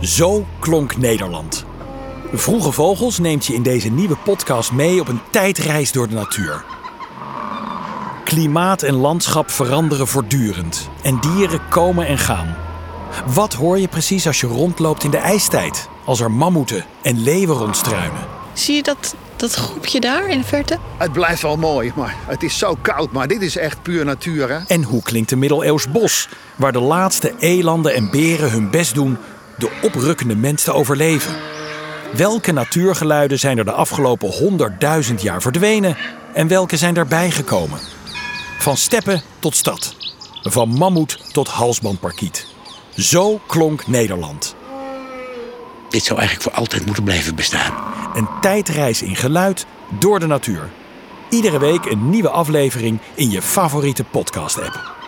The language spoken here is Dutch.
Zo klonk Nederland. Vroege Vogels neemt je in deze nieuwe podcast mee op een tijdreis door de natuur. Klimaat en landschap veranderen voortdurend en dieren komen en gaan. Wat hoor je precies als je rondloopt in de ijstijd, als er mammoeten en leeuwen rondstruinen? Zie je dat, dat groepje daar in de verte? Het blijft wel mooi, maar het is zo koud. Maar dit is echt puur natuur, hè? En hoe klinkt een middeleeuws bos, waar de laatste elanden en beren hun best doen de oprukkende mens te overleven? Welke natuurgeluiden zijn er de afgelopen honderdduizend jaar verdwenen en welke zijn erbij gekomen? Van steppen tot stad, van mammoet tot halsbandparkiet. Zo klonk Nederland. Dit zou eigenlijk voor altijd moeten blijven bestaan. Een tijdreis in geluid door de natuur. Iedere week een nieuwe aflevering in je favoriete podcast-app.